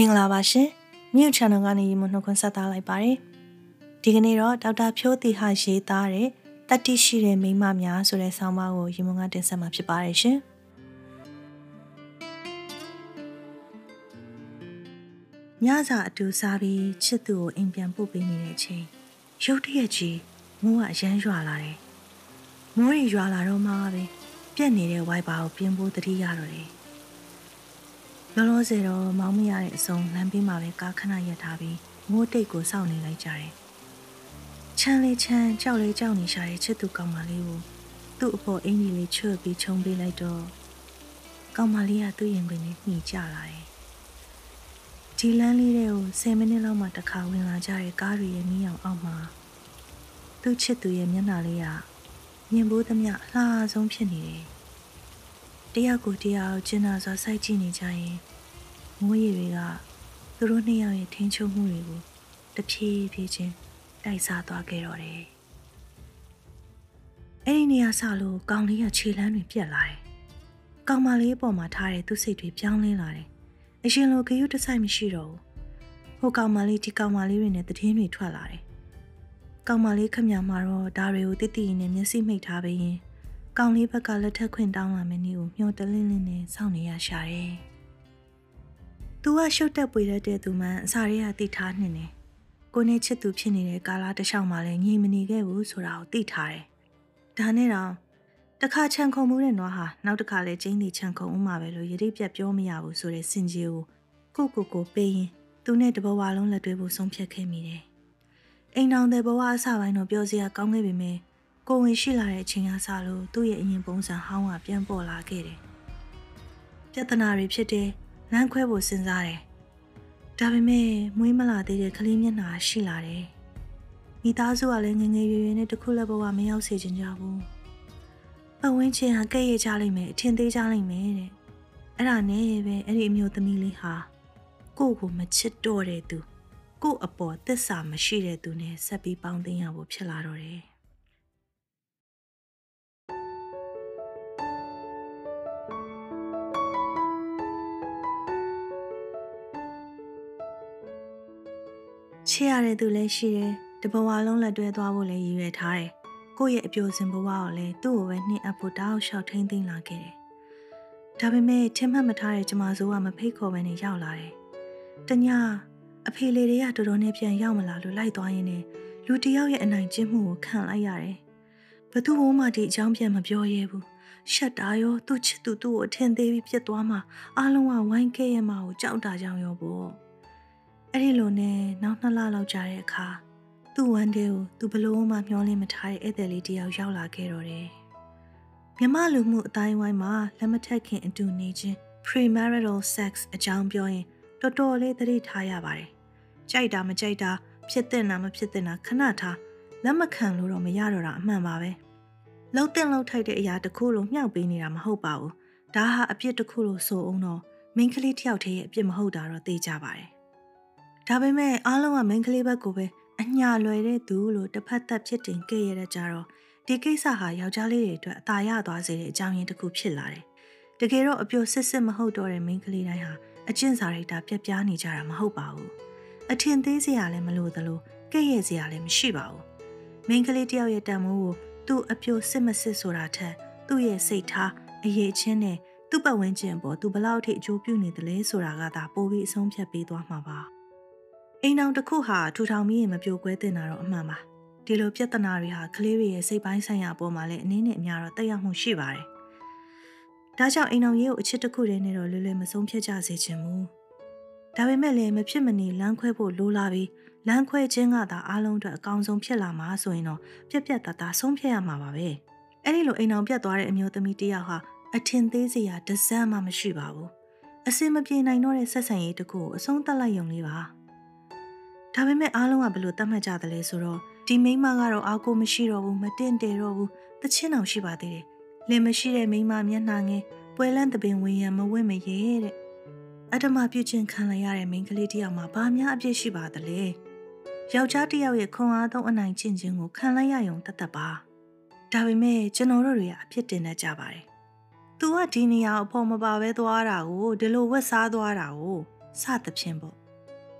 မင်္ဂလာပါရှင်မြို့ channel ကနေရေမနှုတ်ခွန်းဆက်သားလိုက်ပါတယ်ဒီကနေ့တော့ဒေါက်တာဖြိုးတီဟာရေးသားတဲ့တတိရှိတဲ့မိမများဆိုတဲ့ဆောင်းပါးကိုရေမုံကတင်ဆက်မှာဖြစ်ပါတယ်ရှင်ညစာအတူစားပြီးချစ်သူကိုအိမ်ပြန်ပို့ပေးနေတဲ့အချိန်ရုတ်တရက်ကြီးမိုးကအရမ်းရွာလာတယ်မိုးရီရွာလာတော့မှပဲပြက်နေတဲ့ဝိုက်ပါကိုပြင်ဖို့တတိရတော့တယ် လောလောဆယ်တော့မောင်းမရတဲ့အစုံလမ်းဘေးမှာပဲကားခဏရပ်ထားပြီးမိုးတိတ်ကိုစောင့်နေလိုက်ကြတယ်။ချမ်းလေးချမ်းကြောက်လေးကြောက်နေရှာတဲ့ချစ်သူကောင်မလေးကိုသူ့အပေါ်အင်ကြီးလေးချွတ်ပြီးခြုံပေးလိုက်တော့ကောင်မလေးကသူ့ရင်ခွင်နဲ့နှီးကြလာတယ်။ဒီလမ်းလေးတွေကို10မိနစ်လောက်မှတစ်ခါဝင်လာကြတဲ့ကားတွေရဲ့မီးအောင်အောက်မှာသူ့ချစ်သူရဲ့မျက်နှာလေးကမြင်ဖို့သမျှအလှဆုံးဖြစ်နေတယ်။ တယောက်ကိုတယောက်ကျင်နာစွာစိုက်ကြည့်နေကြရင်မိုးရေတွေကသူတို့နှစ်ယောက်ရဲ့ထင်းချုံမှုတွေကိုတဖြည်းဖြည်းချင်းတိုက်စားသွားခဲ့တော့တယ်။အဲ့ဒီနေရာဆလို့ကောင်လေးကခြေလမ်းတွေပြက်လာတယ်။ကောင်မလေးအပေါ်မှာထားတဲ့သူ့စိတ်တွေပြောင်းလဲလာတယ်။အရင်လိုဂယုတဆိုင်မရှိတော့ဘူး။ဟိုကောင်မလေးဒီကောင်မလေးတွေနဲ့တည်င်းတွေထွက်လာတယ်။ကောင်မလေးခမညာမှာတော့ဒါတွေကိုတိတိနဲ့မျက်စိမိတ်ထားပြီးရင် ကောင်လေးဘက်ကလက်ထက်ခွင့်တောင်းလာမယ်နည်းကိုမျှော်တလင်းလင်းနဲ့စောင့်နေရရှာတယ်။သူကရှုပ်တက်ပွေတဲ့သူမှအစာတွေကတိထားနေတယ်။ကိုနဲ့ချစ်သူဖြစ်နေတဲ့ကာလာတစ်လျှောက်မှာလည်းညီမနေခဲ့ဘူးဆိုတာကိုသိထားတယ်။ဒါနဲ့တော့တခါချန်ခုံမှုတဲ့နွားဟာနောက်တစ်ခါလဲကျင်းတီချန်ခုံဦးမှာပဲလို့ယတိပြတ်ပြောမရဘူးဆိုတဲ့စင်ကြီးကိုကိုကိုကိုပေးရင်သူနဲ့တဘဝလုံးလက်တွဲဖို့ဆုံးဖြတ်ခဲ့မိတယ်။အိမ်တော်တဲ့ဘဝအစပိုင်းတော့ပြောစရာကောင်းခဲ့ပေမဲ့ ကိုဝင်ရှိလာတဲ့အချိန်အစားလို့သူ့ရဲ့အရင်ပုံစံဟောင်းကပြန်ပေါ်လာခဲ့တယ်။ပြဿနာတွေဖြစ်တဲ့လမ်းခွဲဖို့စဉ်းစားတယ်။ဒါပေမဲ့မွေးမလာသေးတဲ့ကလေးမျက်နှာရှိလာတယ်။မိသားစုကလည်းငငယ်ရွယ်ရွယ်နဲ့တခုလည်းဘဝမရောက်စေချင်ကြဘူး။ပတ်ဝန်းကျင်ဟာကဲ့ရဲ့ကြလိမ့်မယ်အထင်သေးကြလိမ့်မယ်တဲ့။အဲ့ဒါနဲ့ပဲအဲ့ဒီအမျိုးသမီးလေးဟာကိုယ့်ကိုမချစ်တော့တဲ့သူကိုယ့်အပေါ်သစ္စာမရှိတဲ့သူနဲ့ဆက်ပြီးပေါင်းသိမ်းရဖို့ဖြစ်လာတော့တယ်။ ချစ်ရတဲ့သူလည်းရှိတယ်တဘဝလုံးလက်တွဲသွားဖို့လည်းရည်ရွယ်ထားတယ်ကိုယ့်ရဲ့အပြိုစင်ဘဝကိုလည်းသူ့ကိုပဲနှင်းအပ်ဖို့တောက်လျှောက်ထိမ့်သိမ့်လာခဲ့တယ်ဒါပေမဲ့ထင်မှတ်မထားတဲ့ကျမစိုးကမဖိတ်ခေါ်ပဲနဲ့ရောက်လာတယ်တညအဖေလေးတွေကတော်တော်နဲ့ပြန်ရောက်မလာလို့လိုက်သွားရင်းနဲ့လူတယောက်ရဲ့အနိုင်ကျင့်မှုကိုခံလိုက်ရတယ်ဘသူမှဒီအကြောင်းပြန်မပြောရဲဘူးရှက်တာရောသူ့ချစ်သူသူ့ကိုအထင်သေးပြီးပြစ်သွားမှအားလုံးကဝိုင်းခဲ့ရမှာကိုကြောက်တာကြောင်ရောပေါ့ အဲ့ဒီလိုနဲ့နောက်နှစ်လလောက်ကြာတဲ့အခါသူ့ဝမ်းထဲကိုသူဘလို့မှမျောလင်းမထားတဲ့ဧည့်သည်လေးတယောက်ရောက်လာခဲ့တော့တယ်။မြမလူမှုအတိုင်းဝိုင်းမှာလက်မထက်ခင်အတူနေခြင်း premarital sex အကြောင်းပြောရင်တော်တော်လေးသတိထားရပါတယ်။ကြိုက်တာမကြိုက်တာဖြစ်တဲ့နာမဖြစ်တဲ့နာခဏထားလက်မခံလို့တော့မရတော့တာအမှန်ပါပဲ။လှုပ်တင်လှုပ်ထိုက်တဲ့အရာတစ်ခုလုံးမြှောက်ပေးနေတာမဟုတ်ပါဘူး။ဒါဟာအပြစ်တစ်ခုလို့ဆိုအောင်တော့မိန်းကလေးတယောက်တည်းရဲ့အပြစ်မဟုတ်တာတော့သိကြပါတယ် ဒါပေမဲ့အားလုံးကမိန်းကလေးဘက်ကိုပဲအညာလွယ်တဲ့သူလို့တစ်ဖက်သက်ဖြစ်တင်ခဲ့ရတဲ့ကြတော့ဒီကိစ္စဟာယောက်ျားလေးတွေအတွက်အသာရသွားစေတဲ့အကြောင်းရင်းတစ်ခုဖြစ်လာတယ်။တကယ်တော့အပြိုစစ်စစ်မဟုတ်တော့တဲ့မိန်းကလေးတိုင်းဟာအကျင့်စာရိတ္တပြက်ပြားနေကြတာမဟုတ်ပါဘူး။အထင်သေးစရာလည်းမလိုသလိုကဲ့ရဲ့စရာလည်းမရှိပါဘူး။မိန်းကလေးတယောက်ရဲ့တန်မိုးကိုသူ့အပြိုစစ်မစစ်ဆိုတာထက်သူ့ရဲ့စိတ်ထားအရေးချင်းနဲ့သူ့ပတ်ဝန်းကျင်ပေါ်သူဘလောက်ထိအကျိုးပြုနေတယ်လဲဆိုတာကသာပိုပြီးအဆုံးဖြတ်ပေးသွားမှာပါ။ အိမ်အောင်တစ်ခုဟာထူထောင်ပြီးရင်မပြိုကွဲတင်တာတော့အမှန်ပါဒီလိုပြဿနာတွေဟာကလေးတွေရဲ့စိတ်ပိုင်းဆိုင်ရာပေါ်မှာလည်းအနည်းနဲ့အများတော့တက်ရောက်မှုရှိပါတယ်ဒါကြောင့်အိမ်အောင်ရေးကိုအချစ်တစ်ခုတည်းနဲ့တော့လွယ်လွယ်မဆုံးဖြတ်ကြစေချင်ဘူးဒါပေမဲ့လည်းမဖြစ်မနေလမ်းခွဲဖို့လိုလာပြီးလမ်းခွဲခြင်းကသာအားလုံးအတွက်အကောင်းဆုံးဖြစ်လာမှာဆိုရင်တော့ပြက်ပြက်တသားဆုံးဖြတ်ရမှာပါပဲအဲ့ဒီလိုအိမ်အောင်ပြတ်သွားတဲ့အမျိုးသမီးတယောက်ဟာအထင်သေးစရာတစမ်းမှမရှိပါဘူးအစင်မပြေနိုင်တော့တဲ့ဆက်ဆံရေးတခုကိုအဆုံးသတ်လိုက်ရုံလေးပါ ဒါပေမဲ့အားလုံးကဘယ်လိုသတ်မှတ်ကြသလဲဆိုတော့ဒီမိန်းမကတော့အာကိုမရှိတော့ဘူးမတင့်တယ်တော့ဘူးတချင်းအောင်ရှိပါသေးတယ်လင်မရှိတဲ့မိန်းမမျက်နှာငယ်ပွဲလန်းတပင်ဝင်ရမဝင့်မရဲတဲ့အတ္တမပြုချင်းခံလိုက်ရတဲ့မိန်းကလေးတယောက်မှာဘာများအပြစ်ရှိပါသလဲယောက်ျားတယောက်ရဲ့ခွန်အားသုံးအနိုင်ကျင့်ခြင်းကိုခံလိုက်ရယုံတတ်တတ်ပါဒါပေမဲ့ကျွန်တော်တို့တွေကအဖြစ်တင်တတ်ကြပါတယ်သူကဒီနေရာအဖို့မပါပဲသွားတာကိုဒီလိုဝက်စားသွားတာကိုစသဖြင့်ပေါ့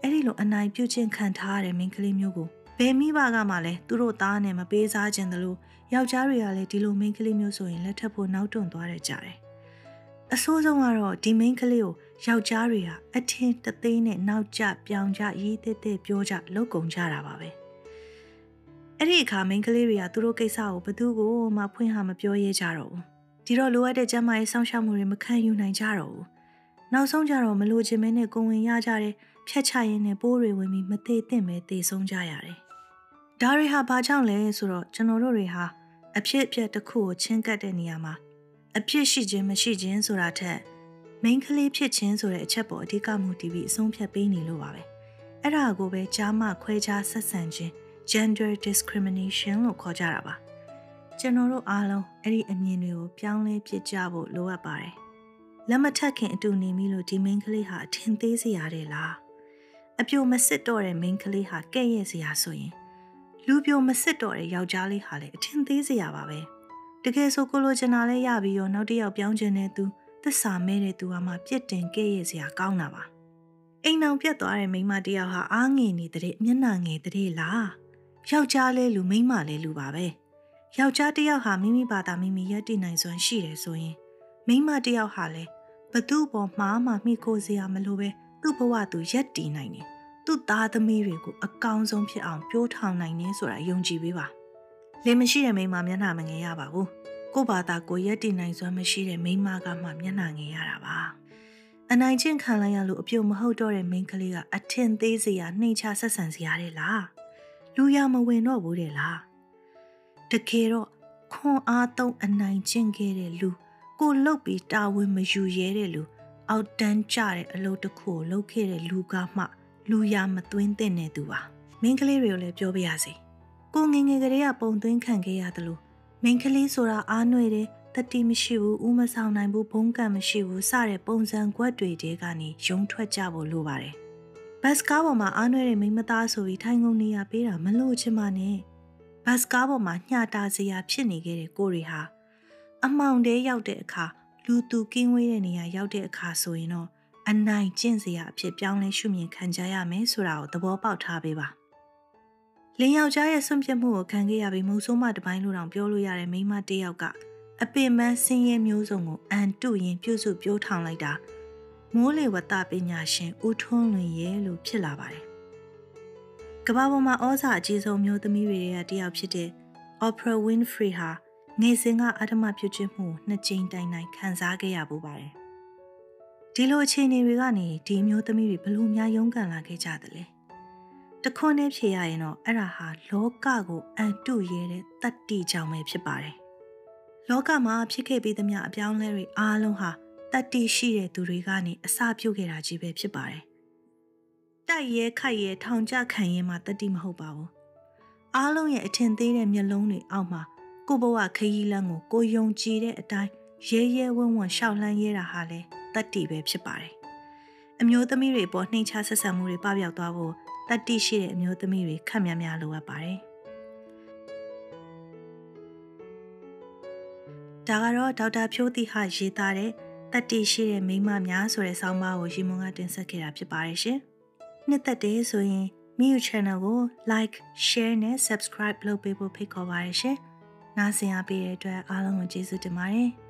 အဲ့ဒီလိုအနိုင်ပြုခြင်းခံထားရတဲ့မိန်းကလေးမျိုးကိုဘယ်မိဘကမှလည်းသူတို့သားနဲ့မပေးစားခြင်းတလို့ယောက်ျားတွေကလည်းဒီလိုမိန်းကလေးမျိုးဆိုရင်လက်ထပ်ဖို့နောက်တွန့်သွားရကြတယ်အဆိုးဆုံးကတော့ဒီမိန်းကလေးကိုယောက်ျားတွေဟာအထင်တသေးနဲ့နောက်ကျပြောင်ကျရေးသေးသေးပြောကြလောက်ကုန်ကြတာပါပဲအဲ့ဒီအခါမိန်းကလေးတွေကသူတို့ကိစ္စကိုဘသူကိုမှဖွင့်ဟမပြောရဲကြတော့ဘူးဒီတော့လိုအပ်တဲ့ကျန်းမာရေးစောင့်ရှောက်မှုတွေမခံယူနိုင်ကြတော့ဘူးနောက်ဆုံးကြတော့မလိုချင်မဲနဲ့ကိုဝင်ရကြတဲ့ ဖြတ်ချရင်းနဲ့ပိုးတွေဝင်ပြီးမသေးသင့်ပဲသေဆုံးကြရတယ်ဒါတွေဟာဘာကြောင့်လဲဆိုတော့ကျွန်တော်တို့တွေဟာအဖြစ်အပျက်တစ်ခုကိုချင်းကပ်တဲ့နေရာမှာအဖြစ်ရှိခြင်းမရှိခြင်းဆိုတာထက်မိန်းကလေးဖြစ်ခြင်းဆိုတဲ့အချက်ပေါ်အဓိကမူတည်ပြီးအဆုံးဖြတ်ပေးနေလို့ပါပဲအဲ့ဒါကိုပဲကြားမခွဲခြားဆက်ဆံခြင်း gender discrimination လို့ခေါ်ကြတာပါကျွန်တော်တို့အားလုံးအဲ့ဒီအမြင်တွေကိုပြောင်းလဲပြစ်ကြဖို့လိုအပ်ပါတယ်လက်မထက်ခင်အတူနေမိလို့ဒီမိန်းကလေးဟာအထင်သေးစရာတယ်လား အပြိုမစစ်တော့တဲ့မိန်းကလေးဟာကဲ့ရဲ့စရာဆိုရင်လူပြိုမစစ်တော့တဲ့ယောက်ျားလေးဟာလည်းအထင်သေးစရာပါပဲတကယ်ဆိုကိုလိုချင်တာလဲရပြီးရောနောက်တစ်ယောက်ပြောင်းချင်တဲ့သူသစ္စာမဲတဲ့သူဟာမှပြစ်တင်ကဲ့ရဲ့စရာကောင်းတာပါအိမ်အောင်ပြတ်သွားတဲ့မိန်းမတယောက်ဟာအားငယ်နေတဲ့မျက်နှာငယ်တဲ့လားယောက်ျားလဲလူမိန်းမလဲလူပါပဲယောက်ျားတယောက်ဟာမိမိဘာသာမိမိရက်တည်နိုင်စွမ်းရှိတယ်ဆိုရင်မိန်းမတယောက်ဟာလည်းဘသူ့ပေါ်မှာမှမိခိုးစရာမလိုပဲ သူ့ဘဝသူရက်တည်နိုင်တယ်သူ့သားသမီးတွေကိုအကောင်းဆုံးဖြစ်အောင်ပြိုးထောင်နိုင်နေဆိုတာယုံကြည်ပေးပါလင်မရှိတဲ့မိန်းမမျက်နှာမငယ်ရပါဘူးကို့ဘာသာကိုရက်တည်နိုင်စွမ်းမရှိတဲ့မိန်းမကမှမျက်နှာငယ်ရတာပါအနိုင်ကျင့်ခံလိုက်ရလို့အပြုံမဟုတ်တော့တဲ့မိန်းကလေးကအထင်သေးစရာနှိမ်ချဆက်ဆံစရာတဲ့လားလူရမဝင်တော့ဘူးတဲ့လားတကယ်တော့ခွန်အားသုံးအနိုင်ကျင့်ခဲ့တဲ့လူကိုလုတ်ပြီးတာဝန်မယူရဲတဲ့လူ အောက်တန်းကျတဲ့အလုပ်တစ်ခုကိုလုပ်ခဲ့တဲ့လူကမှ လူရမသွင်းတဲ့နေသူပါမင်းကလေးတွေကိုလည်းပြောပြရစီကိုငငယ်ကလေးကပုံသွင်းခံခဲ့ရတယ်လို့မင်းကလေးဆိုတာအားနှွေတယ်တတိမရှိဘူးဥမဆောင်နိုင်ဘူးဘုံကံမရှိဘူးစတဲ့ပုံစံကွက်တွေတဲကနေယုံထွက်ကြဖို့လိုပါတယ်ဘတ်စကားပေါ်မှာအားနှွေတဲ့မိမသားဆိုပြီးထိုင်ကုန်နေရပေးတာမလို့ချင်ပါနဲ့ဘတ်စကားပေါ်မှာညှတာစရာဖြစ်နေခဲ့တဲ့ကိုရီဟာအမောင်တဲရောက်တဲ့အခါ လူသူကင်းဝေးတဲ့နေရာရောက်တဲ့အခါဆိုရင်တော့အနိုင်ကျင့်စရာအဖြစ်ပြောင်းလဲရှုမြင်ခံကြရမယ်ဆိုတာကိုသဘောပေါက်ထားပေးပါလင်းယောက်ျားရဲ့ဆွန့်ပြတ်မှုကိုခံခဲ့ရပြီးမုံဆိုးမတပိုင်းလိုတောင်ပြောလို့ရတဲ့မိန်းမတစ်ယောက်ကအပင်ပန်းဆင်းရဲမျိုးစုံကိုအန်တုရင်ပြုစုပြောထောင်လိုက်တာမိုးလေဝသပညာရှင်ဦးထွန်းလွင်ရဲ့လို့ဖြစ်လာပါတယ်ကမ္ဘာပေါ်မှာဩဇာအကြီးဆုံးမျိုးသမီးတွေကတယောက်ဖြစ်တဲ့ Oprah Winfrey ဟာ ငယ်စဉ်ကအဓမ္မပြုခြင်းမှုနှစ်ကြိမ်တိုင်တိုင်ခံစားခဲ့ရပူပါတယ်ဒီလိုအခြေအနေတွေကနေဒီမျိုးသမီးတွေဘလို့များရုန်းကန်လာခဲ့ကြသလဲတခွန်းနဲ့ဖြေရရင်တော့အဲ့ဒါဟာလောကကိုအန်တုရဲတဲ့တတ္တိကြောင့်ပဲဖြစ်ပါတယ်လောကမှာဖြစ်ခဲ့ပြီးသမျှအပြောင်းလဲတွေအားလုံးဟာတတ္တိရှိတဲ့သူတွေကနေအစပြုတ်ခဲ့တာကြီးပဲဖြစ်ပါတယ်တိုက်ရဲခိုက်ရဲထောင်ကြခံရဲမှာတတ္တိမဟုတ်ပါဘူးအားလုံးရဲ့အထင်သေးတဲ့မျက်လုံးတွေအောက်မှာ ကိုဘဝခရီးလမ်းကိုကိုယုံကြည်တဲ့အတိုင်းရဲရဲဝံ့ဝံ့ရှောက်လှမ်းရဲတာဟာလဲတတ္တိပဲဖြစ်ပါတယ်။အမျိုးသမီးတွေပေါ်နှိမ်ချဆက်ဆံမှုတွေပပျောက်သွားဖို့တတ္တိရှိတဲ့အမျိုးသမီးတွေခက်များများလိုအပ်ပါတယ်။ဒါကတော့ဒေါက်တာဖြိုးတိဟရေးသားတဲ့တတ္တိရှိတဲ့မိမများဆိုတဲ့ဆောင်းပါးကိုရီမွန်ကတင်ဆက်ခဲ့တာဖြစ်ပါတယ်ရှင်။နှစ်သက်တယ်ဆိုရင်မိယူ channel ကို like, share နဲ့ subscribe လုပ်ပေးဖို့ဖိတ်ခေါ်ပါရရှင်။ နားဆင်အားပေးတဲ့အတွက်အားလုံးကိုကျေးဇူးတင်ပါတယ်။